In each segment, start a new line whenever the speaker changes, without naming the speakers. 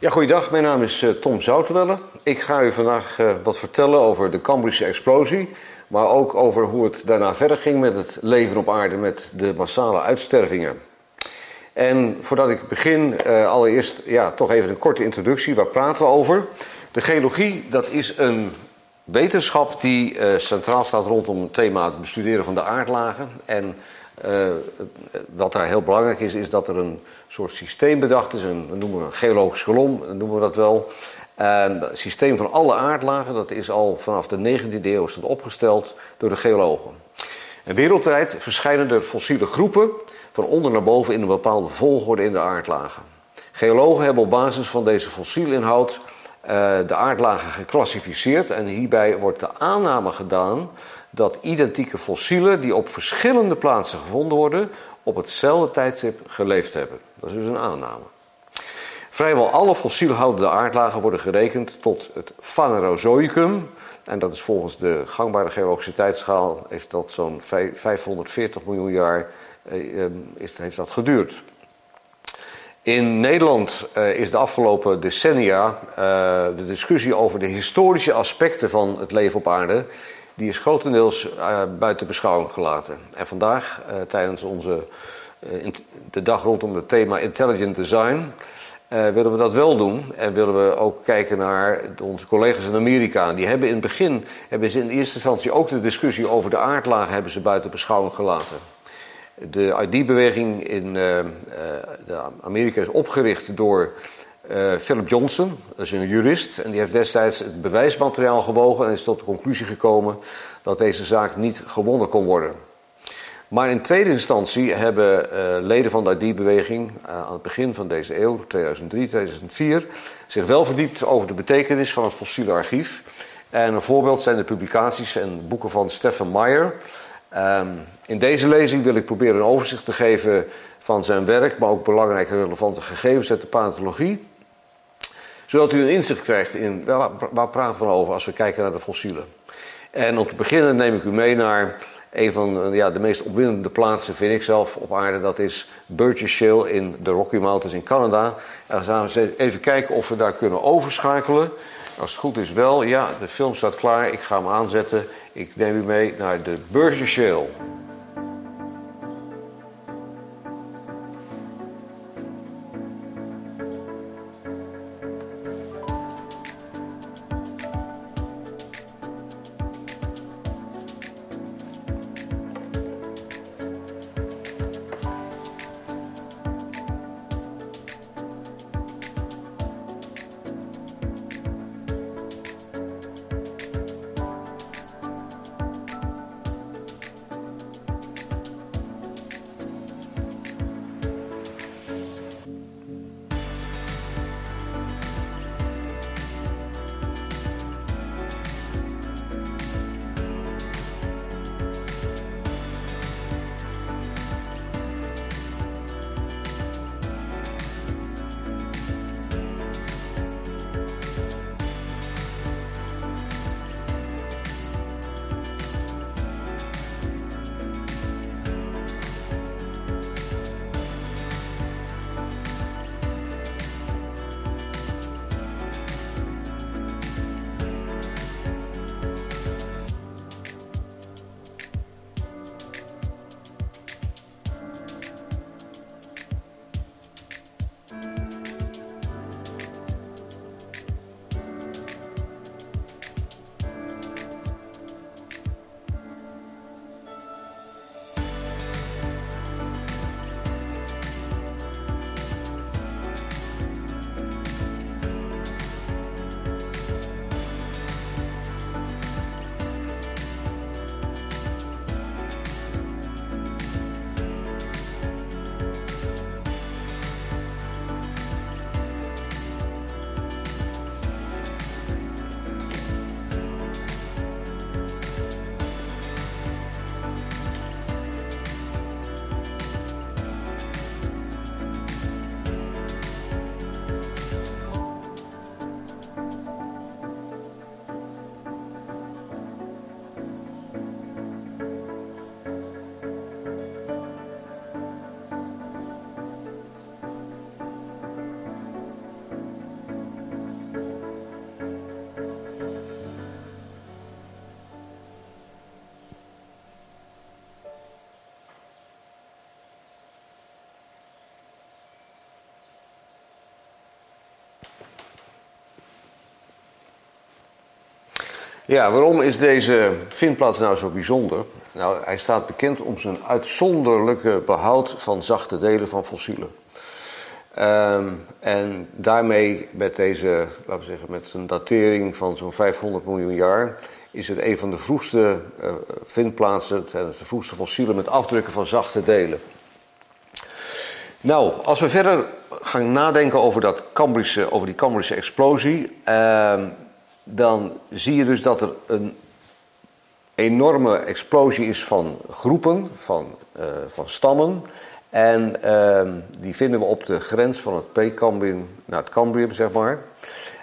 Ja, goeiedag. Mijn naam is uh, Tom Zoutwelle. Ik ga u vandaag uh, wat vertellen over de Cambrische explosie, maar ook over hoe het daarna verder ging met het leven op aarde met de massale uitstervingen. En voordat ik begin, uh, allereerst ja, toch even een korte introductie. Waar praten we over? De geologie, dat is een wetenschap die centraal staat rondom het thema het bestuderen van de aardlagen. En uh, wat daar heel belangrijk is, is dat er een soort systeem bedacht is. Een, noemen we een geologisch kolom, noemen we dat wel. het systeem van alle aardlagen, dat is al vanaf de 19e eeuw is dat opgesteld door de geologen. En wereldwijd verschijnen er fossiele groepen van onder naar boven in een bepaalde volgorde in de aardlagen. Geologen hebben op basis van deze fossielinhoud uh, de aardlagen geclassificeerd en hierbij wordt de aanname gedaan dat identieke fossielen die op verschillende plaatsen gevonden worden, op hetzelfde tijdstip geleefd hebben. Dat is dus een aanname. Vrijwel alle fossielhoudende aardlagen worden gerekend tot het Phanerozoïcum. En dat is volgens de gangbare geologische tijdschaal, heeft dat zo'n 540 miljoen jaar eh, ehm, is, heeft dat geduurd. In Nederland uh, is de afgelopen decennia uh, de discussie over de historische aspecten van het leven op aarde die is grotendeels uh, buiten beschouwing gelaten. En vandaag, uh, tijdens onze, uh, de dag rondom het thema Intelligent Design, willen we dat wel doen. En willen we ook kijken naar onze collega's in Amerika. Die hebben in het begin, hebben ze in eerste instantie ook de discussie over de aardlagen hebben ze buiten beschouwing gelaten. De ID-beweging in Amerika is opgericht door uh, Philip Johnson, dat is een jurist, en die heeft destijds het bewijsmateriaal gewogen en is tot de conclusie gekomen dat deze zaak niet gewonnen kon worden. Maar in tweede instantie hebben uh, leden van de ID-beweging uh, aan het begin van deze eeuw, 2003, 2004, zich wel verdiept over de betekenis van het fossiele archief. En een voorbeeld zijn de publicaties en boeken van Stephen Meyer. Um, in deze lezing wil ik proberen een overzicht te geven van zijn werk, maar ook belangrijke relevante gegevens uit de paleontologie zodat u een inzicht krijgt in waar, praten we nou over als we kijken naar de fossielen. En om te beginnen neem ik u mee naar een van ja, de meest opwindende plaatsen, vind ik zelf, op aarde. Dat is Burgess Shale in de Rocky Mountains in Canada. En dan gaan we even kijken of we daar kunnen overschakelen. Als het goed is wel, ja, de film staat klaar. Ik ga hem aanzetten. Ik neem u mee naar de Burgess Shale. Ja, waarom is deze vindplaats nou zo bijzonder? Nou, hij staat bekend om zijn uitzonderlijke behoud van zachte delen van fossielen. Um, en daarmee met deze, laten we zeggen, met een datering van zo'n 500 miljoen jaar, is het een van de vroegste uh, vindplaatsen, de vroegste fossielen met afdrukken van zachte delen. Nou, als we verder gaan nadenken over, dat Cambrische, over die Cambrische explosie, uh, dan zie je dus dat er een enorme explosie is van groepen, van, uh, van stammen. En uh, die vinden we op de grens van het Precambrium naar het Cambrium, zeg maar.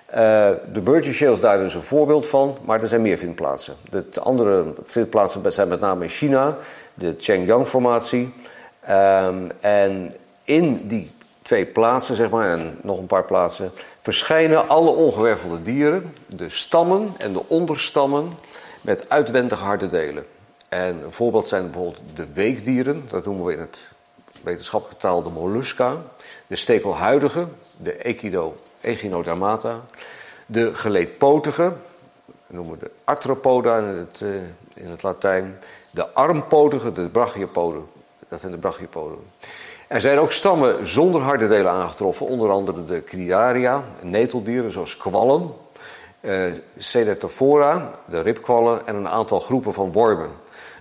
Uh, de Burgess Shale is daar dus een voorbeeld van, maar er zijn meer vindplaatsen. De andere vindplaatsen zijn met name in China, de Chengyang-formatie. Um, en in die twee plaatsen, zeg maar, en nog een paar plaatsen, verschijnen alle ongewervelde dieren, de stammen en de onderstammen, met uitwendige harde delen. En een voorbeeld zijn bijvoorbeeld de weekdieren, dat noemen we in het wetenschappelijke taal de mollusca, de stekelhuidige, de Echido, Echinodermata, de geleedpotige, noemen we de arthropoda in het, uh, in het Latijn, de armpotige, de brachiopoden, dat zijn de brachiopoden. Er zijn ook stammen zonder harde delen aangetroffen, onder andere de Cnidaria, neteldieren zoals kwallen, Cetatophora, de ribkwallen en een aantal groepen van wormen.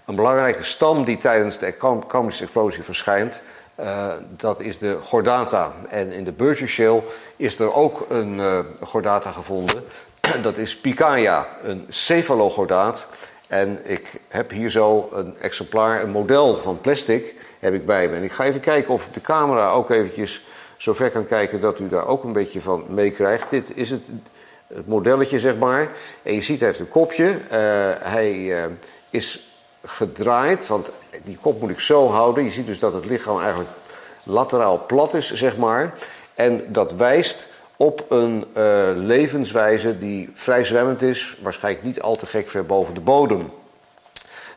Een belangrijke stam die tijdens de Cambrische explosie verschijnt, uh, dat is de Chordata. En in de Burgess Shale is er ook een uh, Chordata gevonden. dat is Picaya, een cephalogordaat. En ik heb hier zo een exemplaar, een model van plastic heb ik bij me. En ik ga even kijken of de camera ook eventjes zo ver kan kijken dat u daar ook een beetje van meekrijgt. Dit is het, modelletje, zeg maar. En je ziet, hij heeft een kopje. Uh, hij uh, is gedraaid, want die kop moet ik zo houden. Je ziet dus dat het lichaam eigenlijk lateraal plat is, zeg maar. En dat wijst op een uh, levenswijze die vrij zwemmend is, waarschijnlijk niet al te gek ver boven de bodem.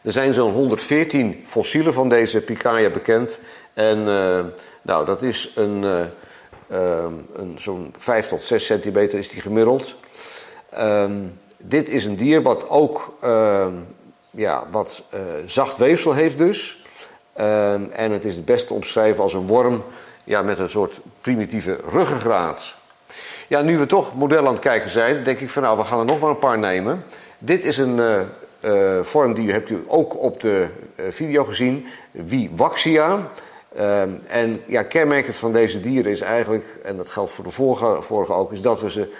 Er zijn zo'n 114 fossielen van deze Picaya bekend. En uh, nou, dat is een, uh, een, zo'n 5 tot 6 centimeter is die gemiddeld. Um, dit is een dier wat ook ja, wat zacht weefsel heeft dus. En het is het beste te omschrijven als een worm ja, met een soort primitieve ruggengraat. Ja, nu we toch model aan het kijken zijn, denk ik van nou, we gaan er nog maar een paar nemen. Dit is een uh, vorm die hebt u ook op de uh, video gezien, Vivaxia. en ja, kenmerkend van deze dieren is eigenlijk, en dat geldt voor de vorige, vorige ook, is dat we ze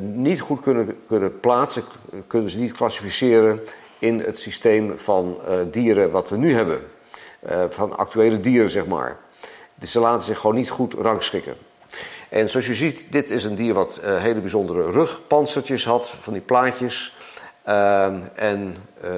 niet goed kunnen, kunnen plaatsen, kunnen ze niet klassificeren in het systeem van dieren wat we nu hebben. van actuele dieren, zeg maar. Dus ze laten zich gewoon niet goed rangschikken. En zoals je ziet, dit is een dier wat uh, hele bijzondere rugpansertjes had, van die plaatjes. Uh, en uh,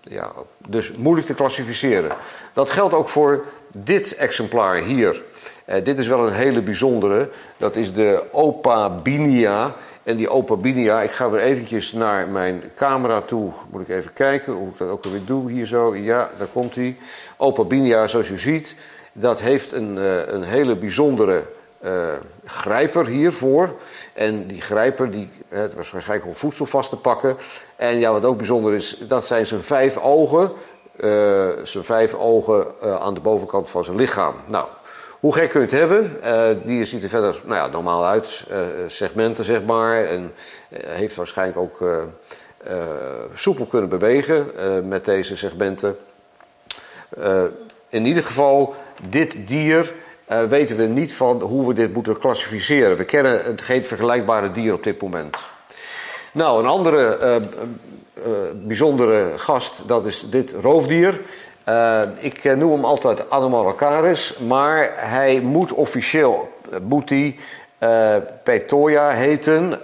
ja, dus moeilijk te klassificeren. Dat geldt ook voor dit exemplaar hier. Eh, dit is wel een hele bijzondere. Dat is de Opabinia. En die Opabinia, ik ga weer eventjes naar mijn camera toe. Moet ik even kijken hoe ik dat ook weer doe. Hier zo, ja, daar komt hij. Opabinia, zoals u ziet, dat heeft een, een hele bijzondere uh, grijper hiervoor. En die grijper, die, het was waarschijnlijk om voedsel vast te pakken. En ja, wat ook bijzonder is, dat zijn zijn vijf ogen. Uh, zijn vijf ogen uh, aan de bovenkant van zijn lichaam. Nou, hoe gek kun je het hebben? Die ziet er verder nou ja, normaal uit. segmenten, zeg maar. En heeft waarschijnlijk ook soepel kunnen bewegen met deze segmenten. in ieder geval, dit dier uh, weten we niet van hoe we dit moeten klassificeren. We kennen geen vergelijkbare dier op dit moment. Nou, een andere uh, uh, bijzondere gast, dat is dit roofdier. ik noem hem altijd Anomalocaris, maar hij moet officieel, moet hij Petoia heten.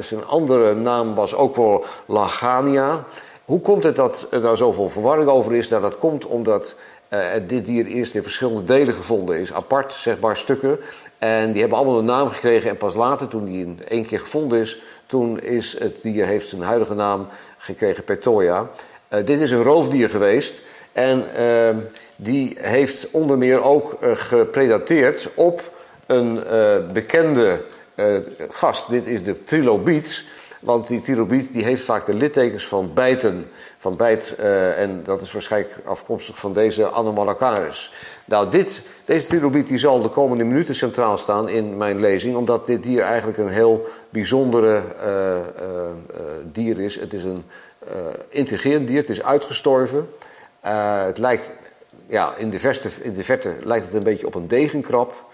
zijn andere naam was ook wel Lagania. Hoe komt het dat er daar zoveel verwarring over is? Nou, dat komt omdat uh, dit dier eerst in verschillende delen gevonden is, apart, zeg maar, stukken. En die hebben allemaal een naam gekregen. En pas later, toen die in één keer gevonden is, toen is het dier heeft zijn huidige naam gekregen, Petoia. Uh, dit is een roofdier geweest. En uh, die heeft onder meer ook uh, gepredateerd op een bekende gast. Dit is de trilobiet. Want die trilobiet die heeft vaak de littekens van bijten, van bijt, uh, en dat is waarschijnlijk afkomstig van deze Anomalocaris. Nou, dit, deze trilobiet die zal de komende minuten centraal staan in mijn lezing, omdat dit dier eigenlijk een heel bijzondere uh, dier is. Het is een intelligent dier, het is uitgestorven. het lijkt, ja, in de, verte, in de verte lijkt het een beetje op een degenkrab.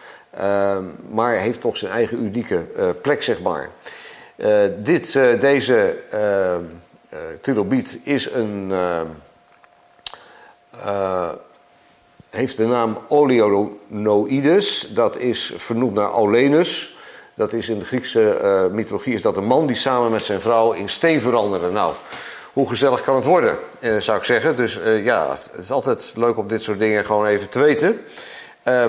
Maar heeft toch zijn eigen unieke plek, zeg maar. Uh, dit, deze trilobiet is een, heeft de naam Oleonoides. Dat is vernoemd naar Olenus. Dat is in de Griekse mythologie is dat een man die samen met zijn vrouw in steen veranderde. Nou, hoe gezellig kan het worden, zou ik zeggen. Dus ja, het is altijd leuk om dit soort dingen gewoon even te weten.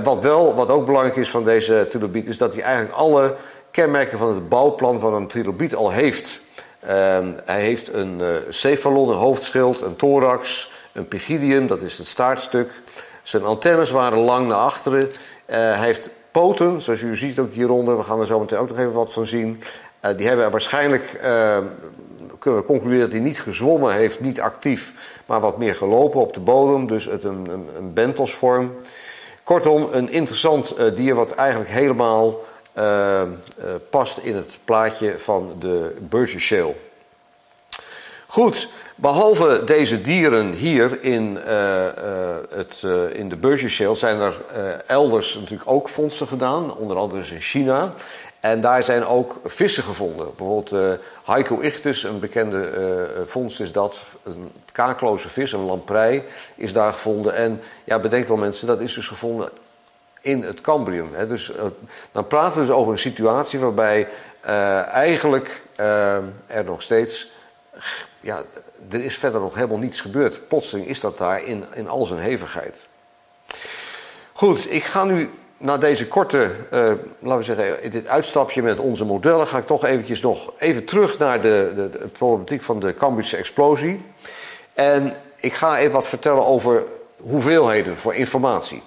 Wat, wel, wat ook belangrijk is van deze trilobiet, is dat hij eigenlijk alle kenmerken van het bouwplan van een trilobiet al heeft. Uh, hij heeft een uh, cephalon, een hoofdschild, een thorax, een pygidium, dat is het staartstuk. Zijn antennes waren lang naar achteren. Uh, hij heeft poten, zoals u ziet ook hieronder. We gaan er zo meteen ook nog even wat van zien. die hebben waarschijnlijk, kunnen we concluderen dat hij niet gezwommen heeft, niet actief, maar wat meer gelopen op de bodem. Dus het een, een, een bentosvorm. Kortom, een interessant dier wat eigenlijk helemaal uh, uh, past in het plaatje van de Shale. Goed, behalve deze dieren hier in, het, in de Shale zijn er elders natuurlijk ook vondsten gedaan, onder andere dus in China. En daar zijn ook vissen gevonden. Bijvoorbeeld uh, ichthys, een bekende uh, vondst is dat. Een kaakloze vis, een lamprei, is daar gevonden. En ja, bedenk wel mensen, dat is dus gevonden in het Cambrium. Hè. Dus, uh, dan praten we dus over een situatie waarbij eigenlijk er nog steeds... Ja, er is verder nog helemaal niets gebeurd. Plotseling is dat daar in, in al zijn hevigheid. Goed, ik ga nu na deze korte, laten we zeggen, dit uitstapje met onze modellen, ga ik toch eventjes nog even terug naar de, de, de problematiek van de Cambridge explosie. En ik ga even wat vertellen over hoeveelheden voor informatie.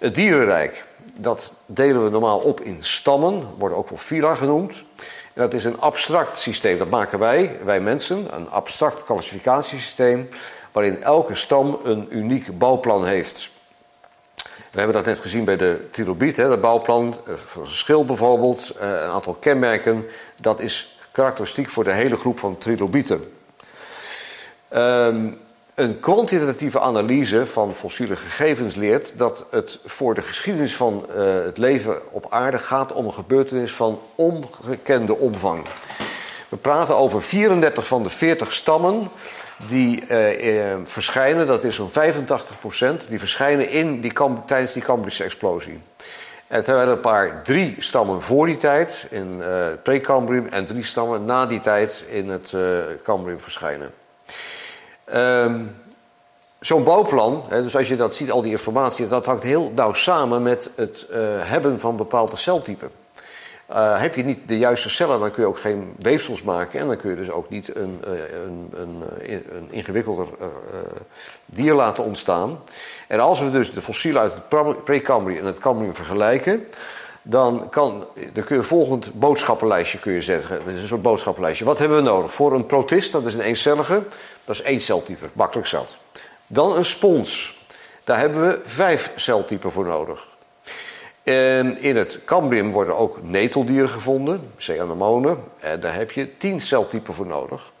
Het dierenrijk, dat delen we normaal op in stammen, worden ook wel phyla genoemd. En dat is een abstract systeem, dat maken wij, wij mensen, een abstract klassificatiesysteem, waarin elke stam een uniek bouwplan heeft. We hebben dat net gezien bij de trilobiet, het bouwplan, eh, een schil bijvoorbeeld, eh, een aantal kenmerken. Dat is karakteristiek voor de hele groep van trilobieten. Um, een kwantitatieve analyse van fossiele gegevens leert dat het voor de geschiedenis van uh, het leven op aarde gaat om een gebeurtenis van ongekende omvang. We praten over 34 van de 40 stammen die uh, verschijnen, dat is zo'n 85%, die verschijnen in die, tijdens die Cambrische explosie. En terwijl er een paar drie stammen voor die tijd in uh, pre-Cambrium en drie stammen na die tijd in het Cambrium verschijnen. Um, Zo'n bouwplan, hè, dus als je dat ziet, al die informatie, dat hangt heel nauw samen met het hebben van bepaalde celtypen. Uh, heb je niet de juiste cellen, dan kun je ook geen weefsels maken. En dan kun je dus ook niet een, uh, een, een, een ingewikkelder dier laten ontstaan. En als we dus de fossielen uit het Precambrium en het Cambrium vergelijken. Dan, kan, dan kun je volgend boodschappenlijstje kun je zetten. Dat is een soort boodschappenlijstje. Wat hebben we nodig? Voor een protist, dat is een eencellige, dat is één celtype, makkelijk zat. Dan een spons. Daar hebben we vijf celtypen voor nodig. En in het Cambrium worden ook neteldieren gevonden, cyanomonen. En daar heb je 10 celtypen voor nodig.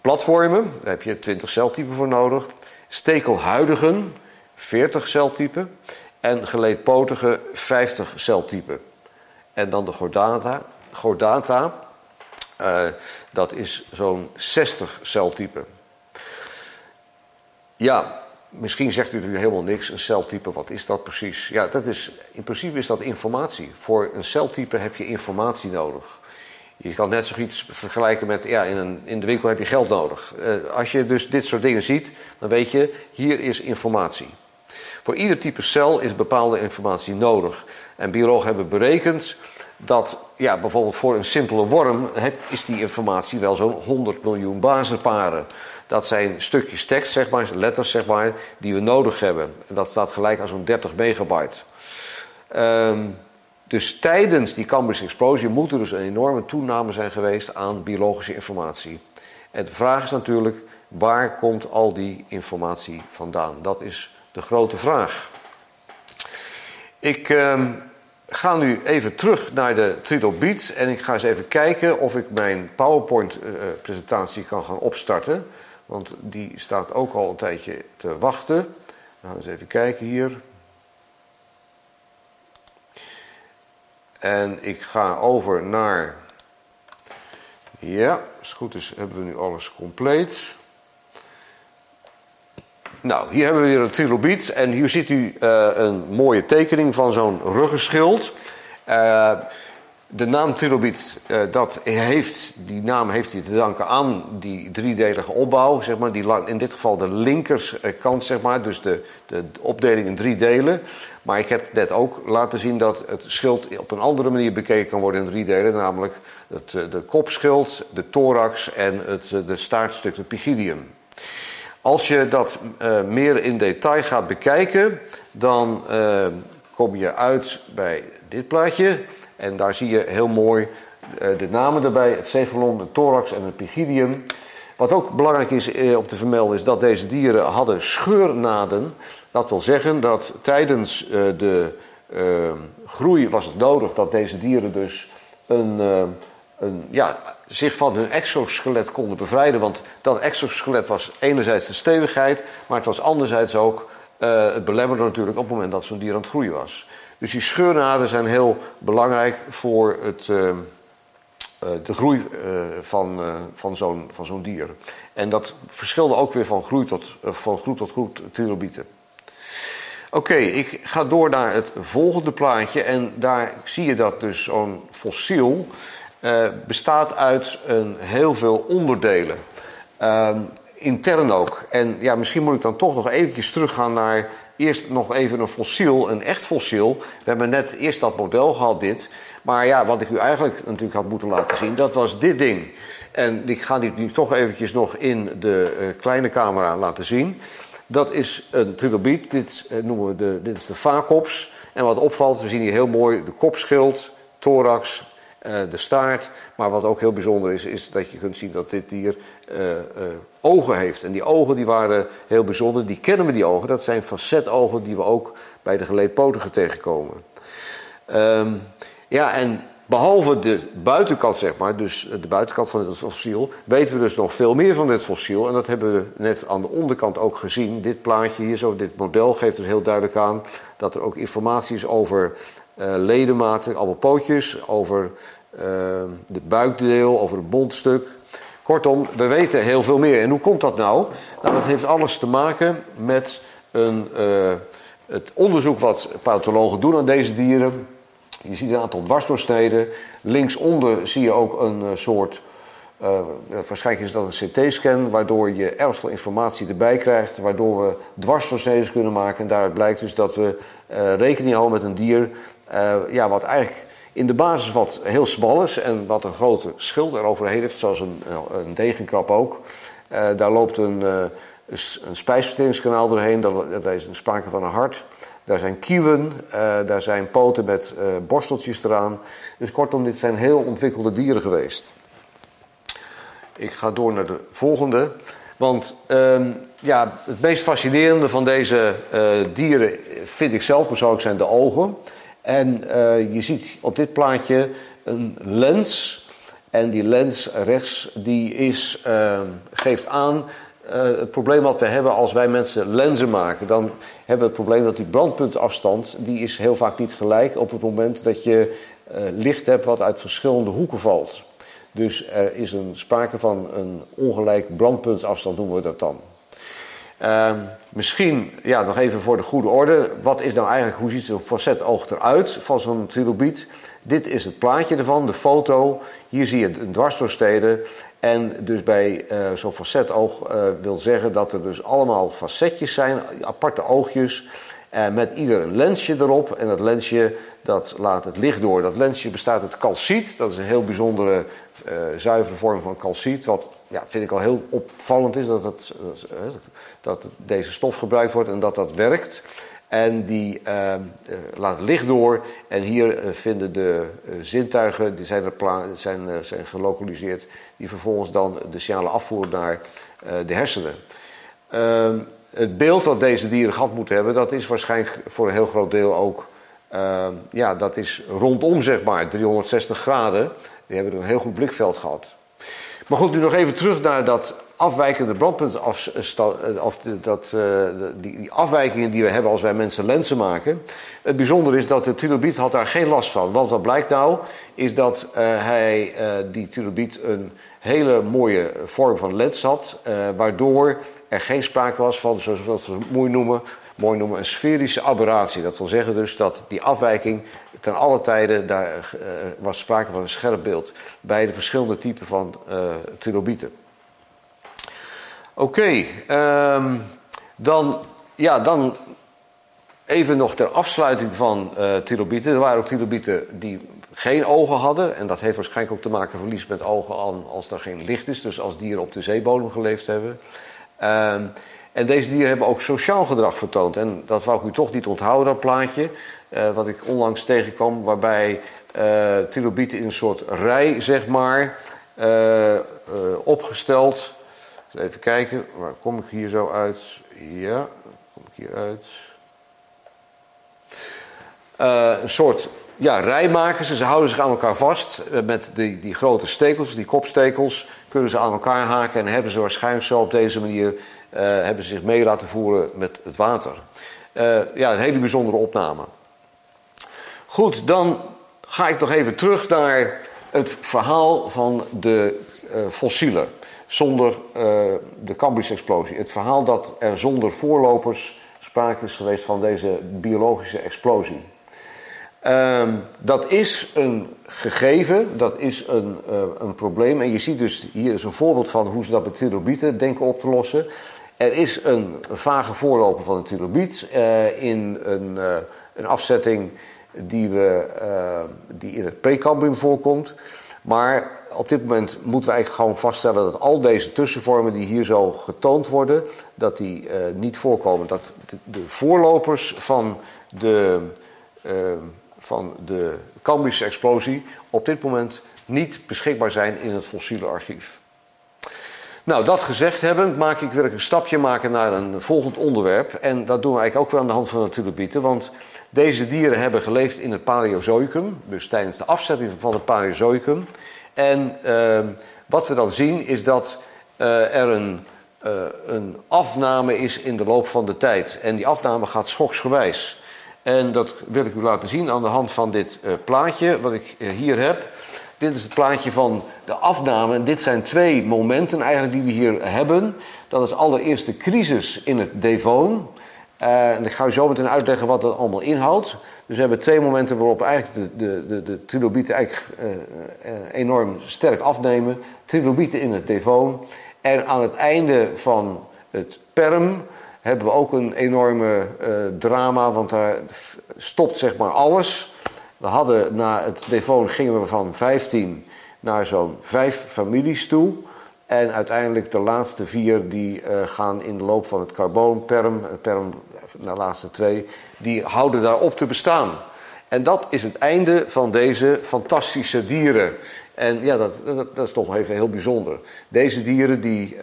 Platwormen, daar heb je 20 celtypen voor nodig. Stekelhuidigen, 40 celtypen. En geleedpotigen, 50 celtypen. En dan de Gordata, Gordata uh, dat is zo'n 60 celtypen. Ja, Misschien zegt u nu helemaal niks, een celtype, wat is dat precies? Ja, dat is, in principe is dat informatie. Voor een celtype heb je informatie nodig. Je kan net zoiets vergelijken met, ja, in, een, in de winkel heb je geld nodig. Uh, als je dus dit soort dingen ziet, dan weet je, hier is informatie. Voor ieder type cel is bepaalde informatie nodig. En biologen hebben berekend dat ja, bijvoorbeeld voor een simpele worm is die informatie wel zo'n 100 miljoen bazenparen. Dat zijn stukjes tekst, zeg maar, letters, zeg maar, die we nodig hebben. En dat staat gelijk aan zo'n 30 megabyte. Um, Dus tijdens die Cambridge explosie moet er dus een enorme toename zijn geweest aan biologische informatie. En de vraag is natuurlijk, waar komt al die informatie vandaan? Dat is de grote vraag. Ik uh, ga nu even terug naar de trilobiet en ik ga eens even kijken of ik mijn PowerPoint-presentatie kan gaan opstarten. Want die staat ook al een tijdje te wachten. We eens even kijken hier. En ik ga over naar. Ja, als goed is, hebben we nu alles compleet. Nou, hier hebben we weer een trilobiet. En hier ziet u uh, een mooie tekening van zo'n ruggenschild. Uh, de naam trilobiet, uh, dat heeft, die naam heeft hij te danken aan die driedelige opbouw. Zeg maar, die, in dit geval de linkerkant, zeg maar, dus de, de opdeling in drie delen. Maar ik heb net ook laten zien dat het schild op een andere manier bekeken kan worden in drie delen. Namelijk het de kopschild, de thorax en het de staartstuk, het pygidium. Als je dat meer in detail gaat bekijken, dan kom je uit bij dit plaatje. En daar zie je heel mooi uh, de namen erbij: het cephalon, de thorax en het pygidium. Wat ook belangrijk is om te vermelden, is dat deze dieren hadden scheurnaden. Dat wil zeggen dat tijdens de groei was het nodig dat deze dieren dus een, een ja, zich van hun exoskelet konden bevrijden. Want dat exoskelet was enerzijds de stevigheid, maar het was anderzijds ook uh, het belemmerde natuurlijk op het moment dat zo'n dier aan het groeien was. Dus die scheurnaden zijn heel belangrijk voor het, uh, uh, de groei van, van zo'n zo'n dier. En dat verschilde ook weer van, groei tot, van groep tot groep trilobieten. Oké, ik ga door naar het volgende plaatje. En daar zie je dat dus zo'n fossiel bestaat uit een heel veel onderdelen. Intern ook. En ja, misschien moet ik dan toch nog eventjes teruggaan naar eerst nog even een fossiel, een echt fossiel. We hebben net eerst dat model gehad, dit. Maar ja, wat ik u eigenlijk natuurlijk had moeten laten zien, dat was dit ding. En ik ga dit nu toch eventjes nog in de uh, kleine camera laten zien. Dat is een trilobiet, dit, uh, noemen we de, dit is de vacops. En wat opvalt, we zien hier heel mooi de kopschild, thorax, de staart. Maar wat ook heel bijzonder is, is dat je kunt zien dat dit dier uh, uh, ogen heeft. En die ogen die waren heel bijzonder. Die kennen we, die ogen. Dat zijn facetogen die we ook bij de geleedpotigen tegenkomen. Um, ja, en behalve de buitenkant, zeg maar, dus de buitenkant van het fossiel, weten we dus nog veel meer van dit fossiel. En dat hebben we net aan de onderkant ook gezien. Dit plaatje hier, zo, dit model geeft dus heel duidelijk aan dat er ook informatie is over ledematen, allemaal pootjes, over uh, de buikdeel, over het bondstuk. Kortom, we weten heel veel meer. En hoe komt dat nou? Nou, dat heeft alles te maken met een, uh, het onderzoek wat pathologen doen aan deze dieren. Je ziet een aantal dwarsdoorsneden. Linksonder zie je ook een soort uh, waarschijnlijk is dat een CT-scan, waardoor je erg veel informatie erbij krijgt, waardoor we dwarsdoorsneden kunnen maken. En daaruit blijkt dus dat we rekening houden met een dier uh, ja, wat eigenlijk in de basis wat heel smal is en wat een grote schild eroverheen heeft, zoals een, een degenkrab ook. daar loopt een, een spijsverteringskanaal doorheen, daar is een sprake van een hart. Daar zijn kieuwen, daar zijn poten met borsteltjes eraan. Dus kortom, dit zijn heel ontwikkelde dieren geweest. Ik ga door naar de volgende. Want uh, ja, het meest fascinerende van deze dieren vind ik zelf persoonlijk zijn de ogen. En uh, je ziet op dit plaatje een lens. En die lens rechts die is, ehm, geeft aan uh, het probleem wat we hebben als wij mensen lenzen maken. Dan hebben we het probleem dat die brandpuntafstand die is heel vaak niet gelijk op het moment dat je licht hebt wat uit verschillende hoeken valt. Dus er is een sprake van een ongelijk brandpuntsafstand, noemen we dat dan. Uh, misschien, ja, nog even voor de goede orde. Wat is nou eigenlijk, hoe ziet zo'n facetoog eruit van zo'n trilobiet? Dit is het plaatje ervan, de foto. Hier zie je een dwarsdoorsnede. En dus bij uh, zo'n facetoog uh, wil zeggen dat er dus allemaal facetjes zijn, aparte oogjes. Uh, met ieder een lensje erop. En dat lensje dat laat het licht door. Dat lensje bestaat uit calciet. Dat is een heel bijzondere zuivere vorm van calciet. Wat ja, vind ik al heel opvallend is dat, het, dat deze stof gebruikt wordt en dat dat werkt. En die uh, laat licht door. En hier vinden de zintuigen, die zijn, er zijn, zijn gelokaliseerd, die vervolgens dan de signalen afvoeren naar de hersenen. Ehm, het beeld wat deze dieren gehad moeten hebben, dat is waarschijnlijk voor een heel groot deel ook, ehm, ja, dat is rondom zeg maar 360 graden. Die hebben een heel goed blikveld gehad. Maar goed, nu nog even terug naar dat afwijkende brandpunt, of, of dat, uh, die, die, afwijkingen die we hebben als wij mensen lenzen maken. Het bijzondere is dat de trilobiet had daar geen last van. Want wat blijkt nou, is dat uh, hij, die trilobiet een hele mooie vorm van lens had, waardoor er geen sprake was van, zoals we dat mooi noemen, mooi noemen, een sferische aberratie. Dat wil zeggen dus dat die afwijking ten alle tijden daar uh, was sprake van een scherp beeld bij de verschillende typen van uh, trilobieten. Oké, um, dan, ja, dan even nog ter afsluiting van uh, trilobieten. Er waren ook trilobieten die geen ogen hadden. En dat heeft waarschijnlijk ook te maken verlies met ogen als er geen licht is. Dus als dieren op de zeebodem geleefd hebben. Um, en deze dieren hebben ook sociaal gedrag vertoond. En dat wou ik u toch niet onthouden, dat plaatje. Uh, wat ik onlangs tegenkwam, waarbij uh, trilobieten in een soort rij, zeg maar, uh, opgesteld. Even kijken, waar kom ik hier zo uit? Ja, kom ik hier uit? een soort ja, rij maken ze. Houden zich aan elkaar vast. Met die, die grote stekels, die kopstekels, kunnen ze aan elkaar haken. En hebben ze waarschijnlijk zo op deze manier hebben ze zich mee laten voeren met het water. Uh, ja, een hele bijzondere opname. Goed, dan ga ik nog even terug naar het verhaal van de uh, fossielen. Zonder de Cambridge explosie. Het verhaal dat er zonder voorlopers sprake is geweest van deze biologische explosie. Uh, dat is een gegeven, dat is een, een probleem. En je ziet dus, hier is een voorbeeld van hoe ze dat met trilobieten denken op te lossen. Er is een vage voorloper van het trilobiet uh, in een, uh, een, afzetting die, we, uh, die in het Precambrium voorkomt. Maar op dit moment moeten we eigenlijk gewoon vaststellen dat al deze tussenvormen die hier zo getoond worden, dat die niet voorkomen. Dat de, de voorlopers van de, van de Cambrische explosie op dit moment niet beschikbaar zijn in het fossiele archief. Nou, dat gezegd hebben, maak ik, wil ik een stapje maken naar een volgend onderwerp. En dat doen we eigenlijk ook weer aan de hand van de tulipieten. Want deze dieren hebben geleefd in het Paleozoïcum, dus tijdens de afzetting van het Paleozoïcum. En uh, wat we dan zien is dat uh, er een, uh, een afname is in de loop van de tijd. En die afname gaat schoksgewijs. En dat wil ik u laten zien aan de hand van dit uh, plaatje wat ik hier heb. Dit is het plaatje van de afname. En dit zijn twee momenten eigenlijk die we hier hebben. Dat is allereerst de crisis in het Devon. Uh, en ik ga u zo meteen uitleggen wat dat allemaal inhoudt. Dus we hebben twee momenten waarop eigenlijk de, de, de, de trilobieten eigenlijk uh, uh, enorm sterk afnemen. Trilobieten in het Devon. En aan het einde van het Perm hebben we ook een enorme drama, want daar stopt zeg maar alles. We hadden na het Devon gingen we van 15 naar zo'n vijf families toe. En uiteindelijk de laatste vier die uh, gaan in de loop van het carboon, perm, perm de laatste twee, die houden daar op te bestaan. En dat is het einde van deze fantastische dieren. En ja, dat, dat, is toch even heel bijzonder. Deze dieren die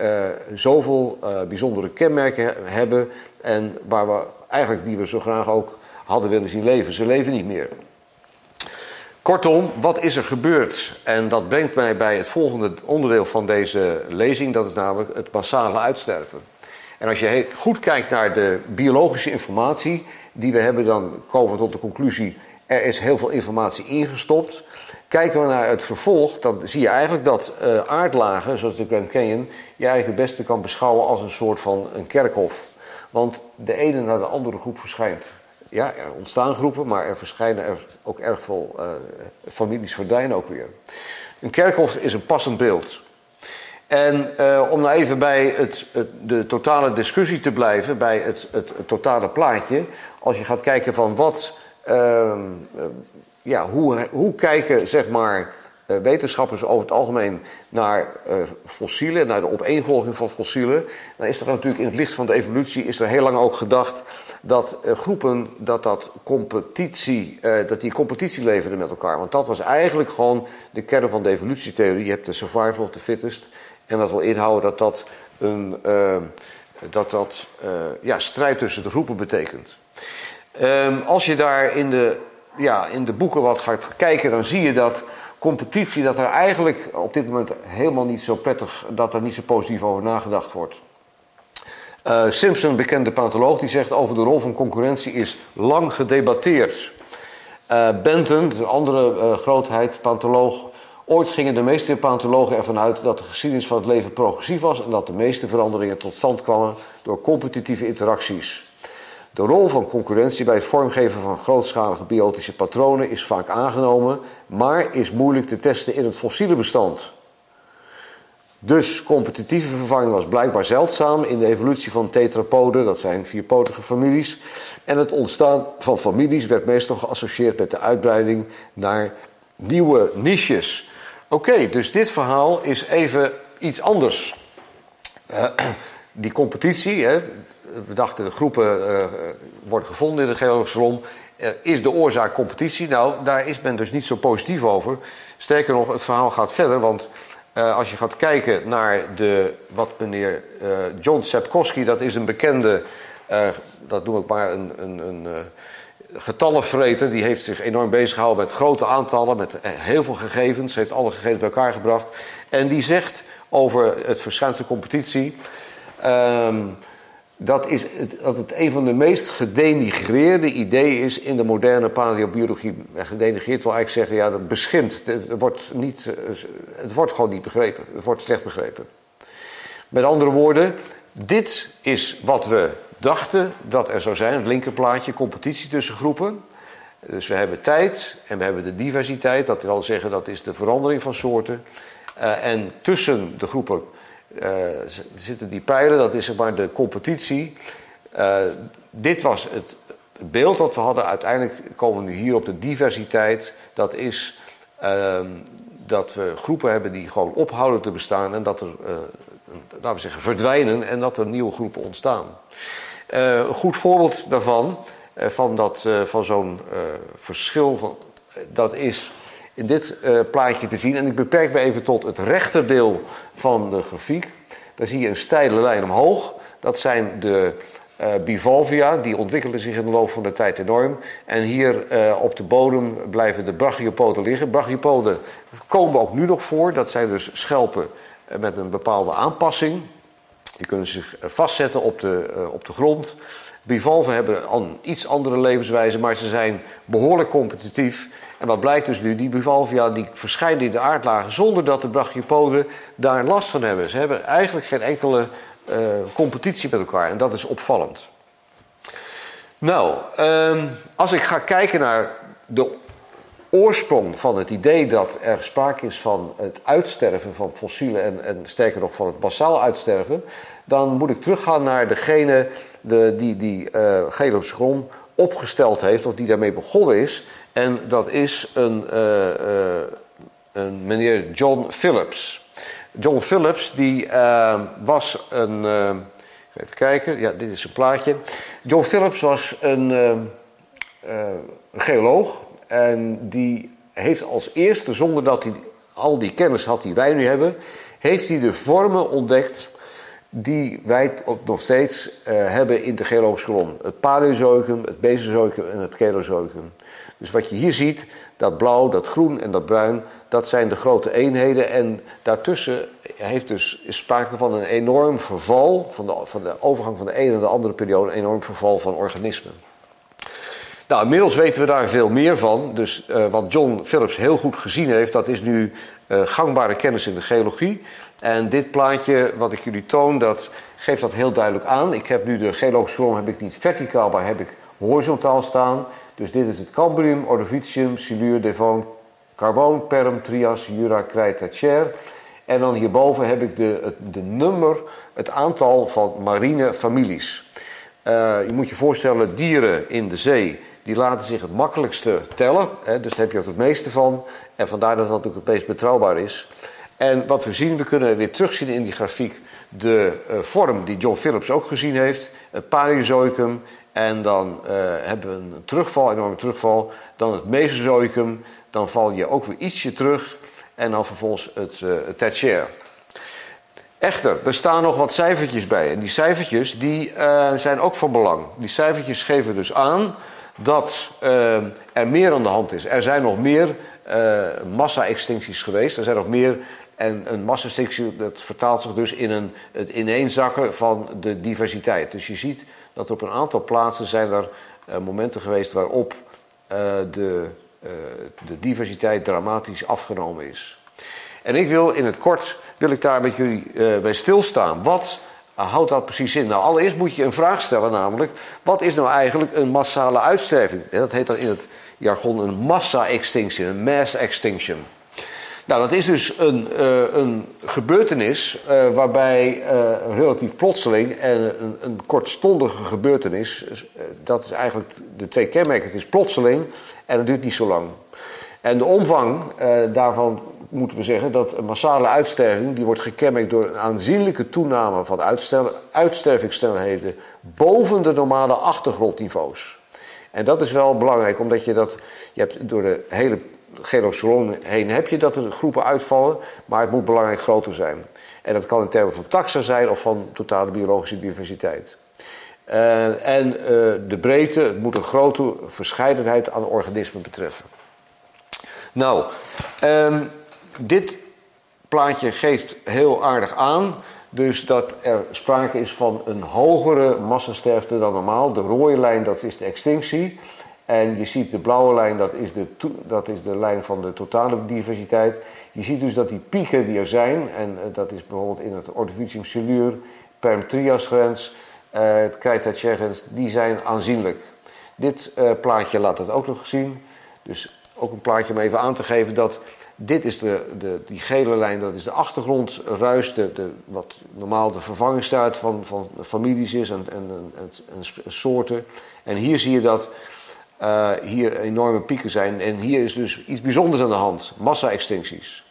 zoveel bijzondere kenmerken hebben en waar we eigenlijk die we zo graag ook hadden willen zien leven. Ze leven niet meer. Kortom, wat is er gebeurd? En dat brengt mij bij het volgende onderdeel van deze lezing, dat is namelijk het massale uitsterven. En als je goed kijkt naar de biologische informatie die we hebben, dan komen we tot de conclusie: er is heel veel informatie ingestopt. Kijken we naar het vervolg, dan zie je eigenlijk dat uh, aardlagen, zoals de Grand Canyon, je eigenlijk het beste kan beschouwen als een soort van een kerkhof. Want de ene naar de andere groep verschijnt ja, er ontstaan groepen, maar er verschijnen er ook erg veel uh, families verdwijnen ook weer. Een kerkhof is een passend beeld. En uh, om nou even bij het, het, de totale discussie te blijven, bij het, het, totale plaatje. Als je gaat kijken van wat, uh, ja, hoe, hoe kijken zeg maar wetenschappers over het algemeen naar fossielen, naar de opeenvolging van fossielen, dan is er natuurlijk in het licht van de evolutie is er heel lang ook gedacht dat groepen dat, dat, competitie, dat die competitie leverden met elkaar. Want dat was eigenlijk gewoon de kern van de evolutietheorie. Je hebt de survival of the fittest. En dat wil inhouden dat dat een dat, dat ja, strijd tussen de groepen betekent. Um, als je daar in de, ja, in de boeken wat gaat kijken, dan zie je dat competitie, dat er eigenlijk op dit moment helemaal niet zo prettig, dat er niet zo positief over nagedacht wordt. Uh, Simpson, bekende paleontoloog, die zegt over de rol van concurrentie is lang gedebatteerd. Uh, Benton, de andere uh, grootheid, paleontoloog, ooit gingen de meeste paleontologen ervan uit dat de geschiedenis van het leven progressief was en dat de meeste veranderingen tot stand kwamen door competitieve interacties. De rol van concurrentie bij het vormgeven van grootschalige biotische patronen is vaak aangenomen, maar is moeilijk te testen in het fossiele bestand. Dus competitieve vervanging was blijkbaar zeldzaam in de evolutie van tetrapoden, dat zijn vierpotige families. En het ontstaan van families werd meestal geassocieerd met de uitbreiding naar nieuwe niches. Oké, dus dit verhaal is even iets anders. Uh, die competitie, hè, we dachten de groepen uh, worden gevonden in de geologische. Uh, is de oorzaak competitie? Nou, daar is men dus niet zo positief over. Sterker nog, het verhaal gaat verder, want uh, als je gaat kijken naar de, wat meneer John Sepkowski, dat is een bekende, dat noem ik maar een, een, een getallenvreter, die heeft zich enorm bezig gehouden met grote aantallen, met heel veel gegevens, heeft alle gegevens bij elkaar gebracht. En die zegt over het verschijnsel competitie. Um, dat, is het, dat het een van de meest gedenigreerde ideeën is in de moderne paleobiologie. Gedenigreerd wil eigenlijk zeggen, ja, dat beschimpt. Het wordt, niet, eh, het wordt gewoon niet begrepen. Het wordt slecht begrepen. Met andere woorden, dit is wat we dachten dat er zou zijn. Het linkerplaatje, competitie tussen groepen. Dus we hebben tijd en we hebben de diversiteit. Dat wil zeggen, dat is de verandering van soorten. Uh, en tussen de groepen zitten die pijlen, dat is zeg maar de competitie. Uh, dit was het beeld dat we hadden. Uiteindelijk komen we nu hier op de diversiteit. Dat is uh, dat we groepen hebben die gewoon ophouden te bestaan en dat er, uh, laten we zeggen, verdwijnen en dat er nieuwe groepen ontstaan. een goed voorbeeld daarvan, van, dat, van zo'n verschil, van, dat is in dit uh, plaatje te zien. En ik beperk me even tot het rechterdeel van de grafiek. Daar zie je een steile lijn omhoog. Dat zijn de uh, bivalvia, die ontwikkelen zich in de loop van de tijd enorm. En hier uh, op de bodem blijven de brachiopoden liggen. Brachiopoden komen ook nu nog voor. Dat zijn dus schelpen met een bepaalde aanpassing. Die kunnen zich vastzetten op de, op de grond. Bivalven hebben een iets andere levenswijze, maar ze zijn behoorlijk competitief. En wat blijkt dus nu, die bivalvia die verschijnen in de aardlagen zonder dat de brachiopoden daar last van hebben. Ze hebben eigenlijk geen enkele uh, competitie met elkaar en dat is opvallend. Nou, um, als ik ga kijken naar de oorsprong van het idee dat er sprake is van het uitsterven van fossielen en, sterker nog van het massaal uitsterven, dan moet ik teruggaan naar degene de, die die uh, opgesteld heeft, of die daarmee begonnen is. En dat is een, uh, uh, een meneer John Phillips. John Phillips die uh, was een. even kijken, ja, dit is een plaatje. John Phillips was een, geoloog. En die heeft als eerste, zonder dat hij al die kennis had die wij nu hebben, heeft hij de vormen ontdekt die wij nog steeds hebben in de geologische kolom. Het Paleozoïcum, het Mesozoïcum en het Kerozoïcum. Dus wat je hier ziet, dat blauw, dat groen en dat bruin, dat zijn de grote eenheden. En daartussen heeft dus, sprake van een enorm verval, van de, van de overgang van de ene naar de andere periode, een enorm verval van organismen. Nou, inmiddels weten we daar veel meer van. Dus uh, wat John Phillips heel goed gezien heeft, dat is nu uh, gangbare kennis in de geologie. En dit plaatje wat ik jullie toon, dat geeft dat heel duidelijk aan. Ik heb nu de geologische vorm heb ik niet verticaal, maar heb ik horizontaal staan. Dus dit is het Cambrium, Ordovicium, Silur, Devon, Carbon, Perm, Trias, Jura, Krijt, Tertiair. En dan hierboven heb ik de, het, de nummer, het aantal van marine families. Uh, je moet je voorstellen, dieren in de zee die laten zich het makkelijkste tellen. Hè, dus daar heb je ook het meeste van. En vandaar dat dat natuurlijk het meest betrouwbaar is. En wat we zien, we kunnen weer terugzien in die grafiek de uh, vorm die John Phillips ook gezien heeft. Het Paleozoicum. En dan uh, hebben we een terugval, enorme terugval. Dan het Mesozoicum. Dan val je ook weer ietsje terug. En dan vervolgens het, uh, het. Echter, er staan nog wat cijfertjes bij. En die cijfertjes die, uh, zijn ook van belang. Die cijfertjes geven dus aan dat er meer aan de hand is. Er zijn nog meer uh, massa-extincties geweest. Er zijn nog meer. En een massa-extinctie dat vertaalt zich dus in een, het ineenzakken van de diversiteit. Dus je ziet dat op een aantal plaatsen zijn er momenten geweest waarop de, de diversiteit dramatisch afgenomen is. En ik wil in het kort, wil ik daar met jullie bij stilstaan. Wat houdt dat precies in? Nou, allereerst moet je een vraag stellen, namelijk... wat is nou eigenlijk een massale uitsterving? Dat heet dan in het jargon een massa-extinction, een mass extinction. Nou, dat is dus een, uh, een gebeurtenis waarbij relatief plotseling en een, een kortstondige gebeurtenis... dat is eigenlijk de twee kenmerken. Het is plotseling en het duurt niet zo lang. En de omvang daarvan moeten we zeggen dat een massale uitsterving die wordt gekenmerkt door een aanzienlijke toename van uitstervingssnelheden boven de normale achtergrondniveaus. En dat is wel belangrijk, omdat je dat, je hebt door de hele genocide heen heb je dat er groepen uitvallen, maar het moet belangrijk groter zijn. En dat kan in termen van taxa zijn of van totale biologische diversiteit. Uh, en uh, de breedte, moet een grote verscheidenheid aan organismen betreffen. Nou, um, dit plaatje geeft heel aardig aan. Dus dat er sprake is van een hogere massasterfte dan normaal. De rode lijn dat is de extinctie. En je ziet de blauwe lijn, dat is de, dat is de lijn van de totale diversiteit. Je ziet dus dat die pieken die er zijn, en eh, dat is bijvoorbeeld in het Ordovicium silur, Perm-Trias-grens, uh, het Krijtatje-grens, die zijn aanzienlijk. Dit uh, plaatje laat het ook nog zien. Dus ook een plaatje om even aan te geven dat dit is de, de, die gele lijn, dat is de achtergrondruis, de, de, wat normaal de vervangingstijd van, van families is en, en, en, en soorten. En hier zie je dat uh, hier enorme pieken zijn. En hier is dus iets bijzonders aan de hand: massa-extincties.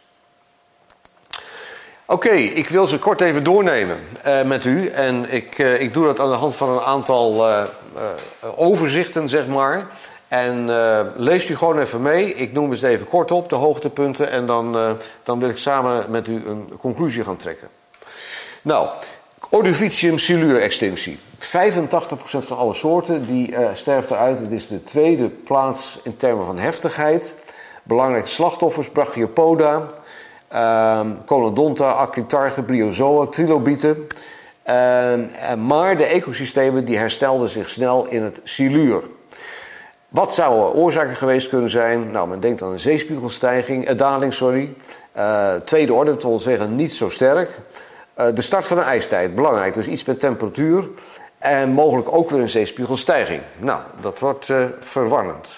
Oké, ik wil ze kort even doornemen uh, met u. En ik, uh, ik doe dat aan de hand van een aantal overzichten, zeg maar. En leest u gewoon even mee. Ik noem ze even kort op, de hoogtepunten. En dan, dan wil ik samen met u een conclusie gaan trekken. Nou, Ordovicium silure extinctie. 85% van alle soorten die uh, sterft eruit. Het is de tweede plaats in termen van heftigheid. Belangrijke slachtoffers, Brachiopoda, uh, Conodonta, Acritarge, Bryozoa, Trilobieten. maar de ecosystemen die herstelden zich snel in het siluur. Wat zouden oorzaken geweest kunnen zijn? Nou, men denkt aan een zeespiegelstijging, eh, daling, sorry. Uh, tweede orde, dat zeggen niet zo sterk. Uh, de start van een ijstijd, belangrijk. Dus iets met temperatuur. En mogelijk ook weer een zeespiegelstijging. Nou, dat wordt uh, verwarrend.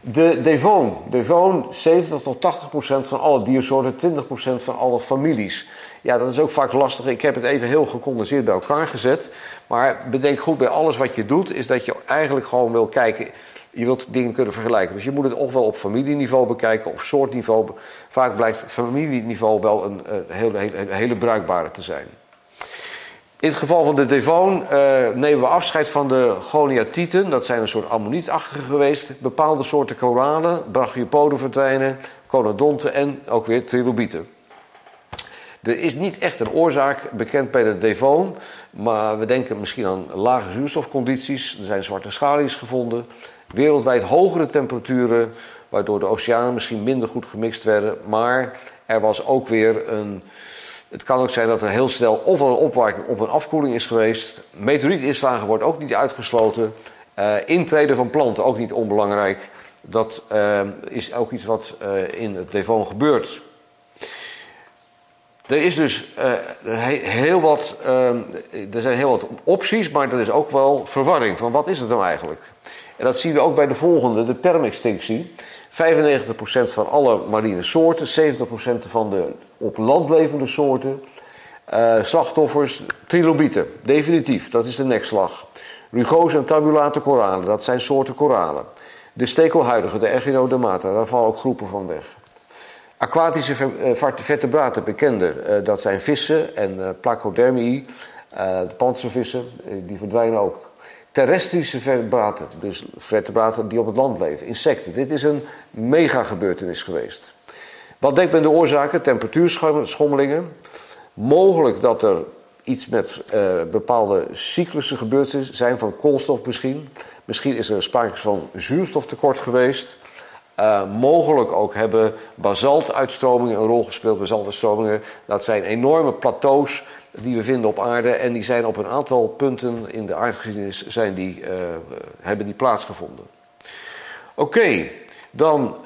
De Devon. Devon, 70 tot 80 procent van alle diersoorten, 20 procent van alle families. Ja, dat is ook vaak lastig. Ik heb het even heel gecondenseerd bij elkaar gezet. Maar bedenk goed bij alles wat je doet, is dat je eigenlijk gewoon wil kijken. Je wilt dingen kunnen vergelijken. Dus je moet het ofwel op familieniveau bekijken, op soortniveau. Vaak blijkt familieniveau wel een, hele, hele, hele bruikbare te zijn. In het geval van de Devon uh, nemen we afscheid van de goniatieten. Dat zijn een soort ammonietachtige geweest. Bepaalde soorten koralen, brachiopoden verdwijnen, conodonten en ook weer trilobieten. Er is niet echt een oorzaak bekend bij de Devon, maar we denken misschien aan lage zuurstofcondities. Er zijn zwarte schalies gevonden, wereldwijd hogere temperaturen, waardoor de oceanen misschien minder goed gemixt werden. Maar er was ook weer een. Het kan ook zijn dat er heel snel of een opwarming of een afkoeling is geweest. Meteorietinslagen wordt ook niet uitgesloten. Uh, intreden van planten ook niet onbelangrijk. Dat uh, is ook iets wat uh, in het Devon gebeurt. Er is dus uh, heel wat, uh, er zijn heel wat opties, maar er is ook wel verwarring van wat is het nou eigenlijk. En dat zien we ook bij de volgende, de permextinctie. 95% van alle marine soorten, 70% van de op land levende soorten. Uh, slachtoffers, trilobieten, definitief, dat is de nekslag. Rugose en tabulate koralen, dat zijn soorten koralen. De stekelhuidige, de Echinodermata, daar vallen ook groepen van weg. Aquatische vertebraten, bekende, dat zijn vissen en uh, Placodermii, de panzervissen, die verdwijnen ook. Terrestrische vertebraten, dus vertebraten die op het land leven, insecten. Dit is een mega gebeurtenis geweest. Wat denkt men de oorzaken? Temperatuurschommelingen. Mogelijk dat er iets met bepaalde cyclussen gebeurd zijn van koolstof misschien. Misschien is er sprake van zuurstoftekort geweest. Uh, mogelijk ook hebben basaltuitstromingen een rol gespeeld. Basaltuitstromingen, dat zijn enorme plateaus die we vinden op aarde. En die zijn op een aantal punten in de aardgeschiedenis zijn die, uh, hebben die plaatsgevonden. Oké, dan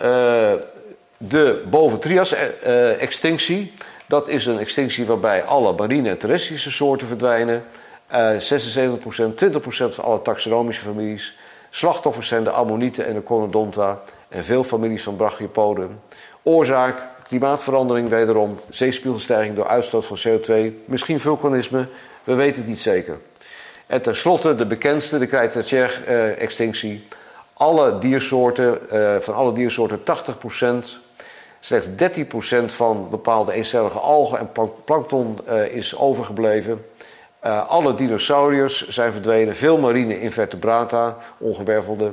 de boven-trias-extinctie. Dat is een extinctie waarbij alle marine en terrestrische soorten verdwijnen. Uh, 76%, 20% van alle taxonomische families. Slachtoffers zijn de ammonieten en de conodonta en veel families van brachiopoden. Oorzaak, klimaatverandering wederom, zeespiegelstijging door uitstoot van CO2, misschien vulkanisme, we weten het niet zeker. En tenslotte de bekendste, de Cretaceae-extinctie. Alle diersoorten, uh, van alle diersoorten 80% Slechts 13% van bepaalde eencellige algen en plankton uh, is overgebleven. Alle dinosauriërs zijn verdwenen, veel marine invertebrata, ongewervelde.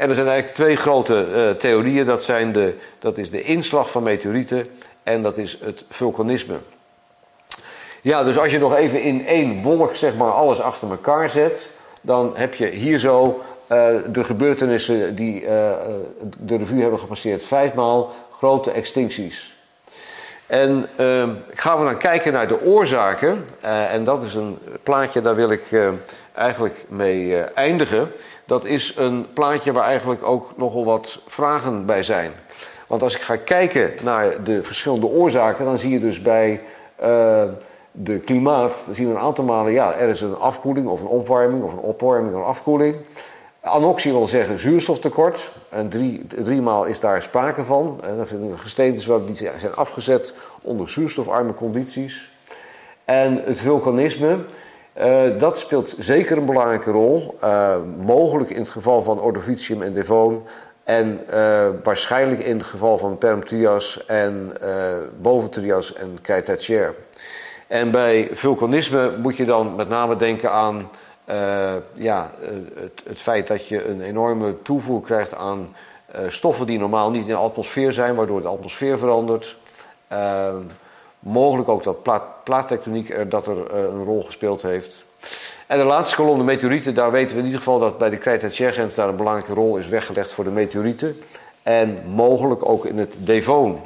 En er zijn eigenlijk twee grote uh, theorieën. Dat, zijn de, dat is de inslag van meteorieten en dat is het vulkanisme. Ja, dus als je nog even in één wolk zeg maar, alles achter elkaar zet, dan heb je hier zo de gebeurtenissen die de revue hebben gepasseerd vijfmaal grote extincties. En gaan we dan kijken naar de oorzaken. En dat is een plaatje, daar wil ik eigenlijk mee eh, eindigen. Dat is een plaatje waar eigenlijk ook nogal wat vragen bij zijn. Want als ik ga kijken naar de verschillende oorzaken, dan zie je dus bij de klimaat, zien we een aantal malen, ja, er is een afkoeling of een opwarming of een opwarming of een afkoeling. Anoxie wil zeggen zuurstoftekort. En drie, driemaal is daar sprake van. En dat zijn gesteentes die zijn afgezet onder zuurstofarme condities. En het vulkanisme, uh, dat speelt zeker een belangrijke rol. Uh, mogelijk in het geval van Ordovicium en Devon. En uh, waarschijnlijk in het geval van Perm-Trias en Boven-Trias en Cretaceae. En bij vulkanisme moet je dan met name denken aan ja, eh, het, het, feit dat je een enorme toevoer krijgt aan stoffen die normaal niet in de atmosfeer zijn, waardoor de atmosfeer verandert. Mogelijk ook dat plaat, plaattectoniek er, dat er een rol gespeeld heeft. En de laatste kolom, de meteorieten, daar weten we in ieder geval dat bij de Cretaceae daar een belangrijke rol is weggelegd voor de meteorieten. En mogelijk ook in het Devon.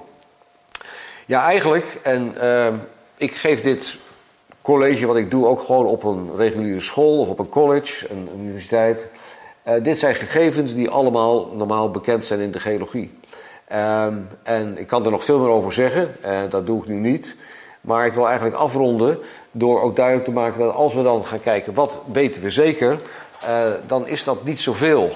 Ja, eigenlijk, en ik geef dit college wat ik doe ook gewoon op een reguliere school of op een college, een, universiteit. Uh, dit zijn gegevens die allemaal normaal bekend zijn in de geologie. Um, en ik kan er nog veel meer over zeggen, uh, dat doe ik nu niet. Maar ik wil eigenlijk afronden door ook duidelijk te maken dat als we dan gaan kijken wat weten we zeker, uh, dan is dat niet zoveel.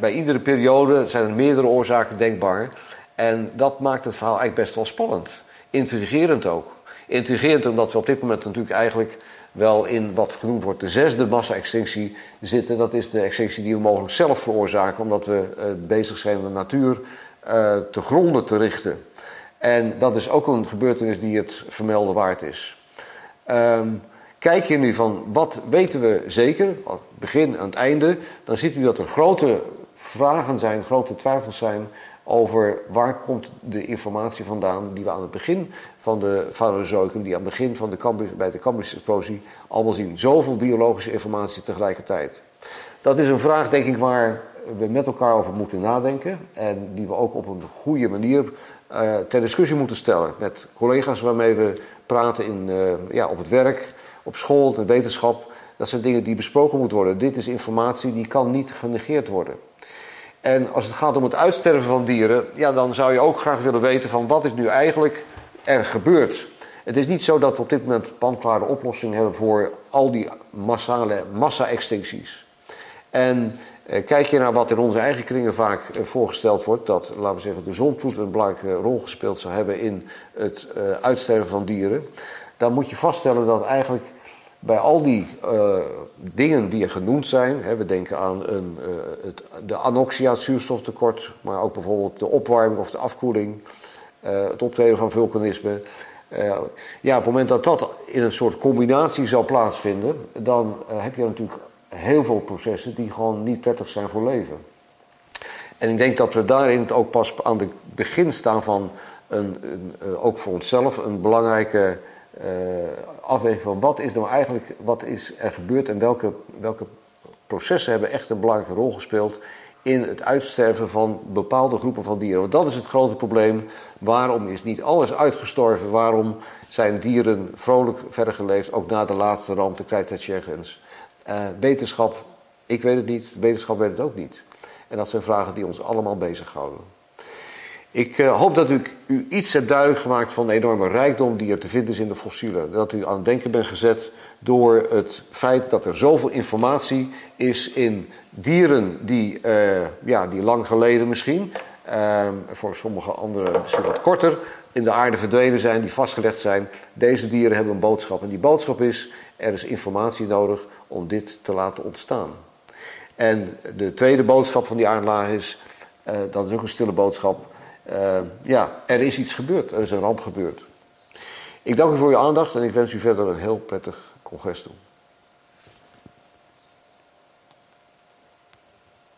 bij iedere periode zijn er meerdere oorzaken denkbaar. En dat maakt het verhaal eigenlijk best wel spannend. Intrigerend ook. Intrigerend omdat we op dit moment natuurlijk eigenlijk wel in wat genoemd wordt de zesde massa-extinctie zitten. Dat is de extinctie die we mogelijk zelf veroorzaken, omdat we uh, bezig zijn de natuur uh, te gronden te richten. En dat is ook een gebeurtenis die het vermelden waard is. Um, kijk je nu van wat weten we zeker, het begin en het einde, dan ziet u dat er grote vragen zijn, grote twijfels zijn over waar komt de informatie vandaan die we aan het begin van de Phanerozoicum, die aan het begin van de Cambridge, bij de Cambridge explosie allemaal zien. Zoveel biologische informatie tegelijkertijd. Dat is een vraag, denk ik, waar we met elkaar over moeten nadenken en die we ook op een goede manier uh, ter discussie moeten stellen met collega's waarmee we praten in, uh, ja, op het werk, op school, in wetenschap. Dat zijn dingen die besproken moeten worden. Dit is informatie die kan niet genegeerd worden. En als het gaat om het uitsterven van dieren, ja, dan zou je ook graag willen weten van wat is nu eigenlijk er gebeurd. Het is niet zo dat we op dit moment panklare oplossing hebben voor al die massale massa-extincties. En eh, kijk je naar wat in onze eigen kringen vaak eh, voorgesteld wordt, dat, laten we zeggen, de zonvloed een belangrijke rol gespeeld zou hebben in het uh, uitsterven van dieren, dan moet je vaststellen dat eigenlijk bij al die dingen die er genoemd zijn, hè, we denken aan een, het, de anoxia, het zuurstoftekort, maar ook bijvoorbeeld de opwarming of de afkoeling, het optreden van vulkanisme. ja, op het moment dat dat in een soort combinatie zou plaatsvinden, dan heb je natuurlijk heel veel processen die gewoon niet prettig zijn voor leven. En ik denk dat we daarin ook pas aan het begin staan van een, een, ook voor onszelf een belangrijke uh, afweging van wat is nou eigenlijk wat is er gebeurd en welke, welke processen hebben echt een belangrijke rol gespeeld in het uitsterven van bepaalde groepen van dieren. Want dat is het grote probleem. Waarom is niet alles uitgestorven? Waarom zijn dieren vrolijk verder geleefd, ook na de laatste ramp, de Krijtscheggens? Uh, wetenschap, ik weet het niet, wetenschap weet het ook niet. En dat zijn vragen die ons allemaal bezighouden. Ik uh, hoop dat u, u iets hebt duidelijk gemaakt van de enorme rijkdom die er te vinden is in de fossielen. Dat u aan het denken bent gezet door het feit dat er zoveel informatie is in dieren die, uh, ja, die lang geleden misschien, voor sommige anderen misschien wat korter, in de aarde verdwenen zijn, die vastgelegd zijn. Deze dieren hebben een boodschap. En die boodschap is: er is informatie nodig om dit te laten ontstaan. En de tweede boodschap van die aardlaag is: uh, dat is ook een stille boodschap uh, ja, er is iets gebeurd. Er is een ramp gebeurd. Ik dank u voor uw aandacht en ik wens u verder een heel prettig congres toe.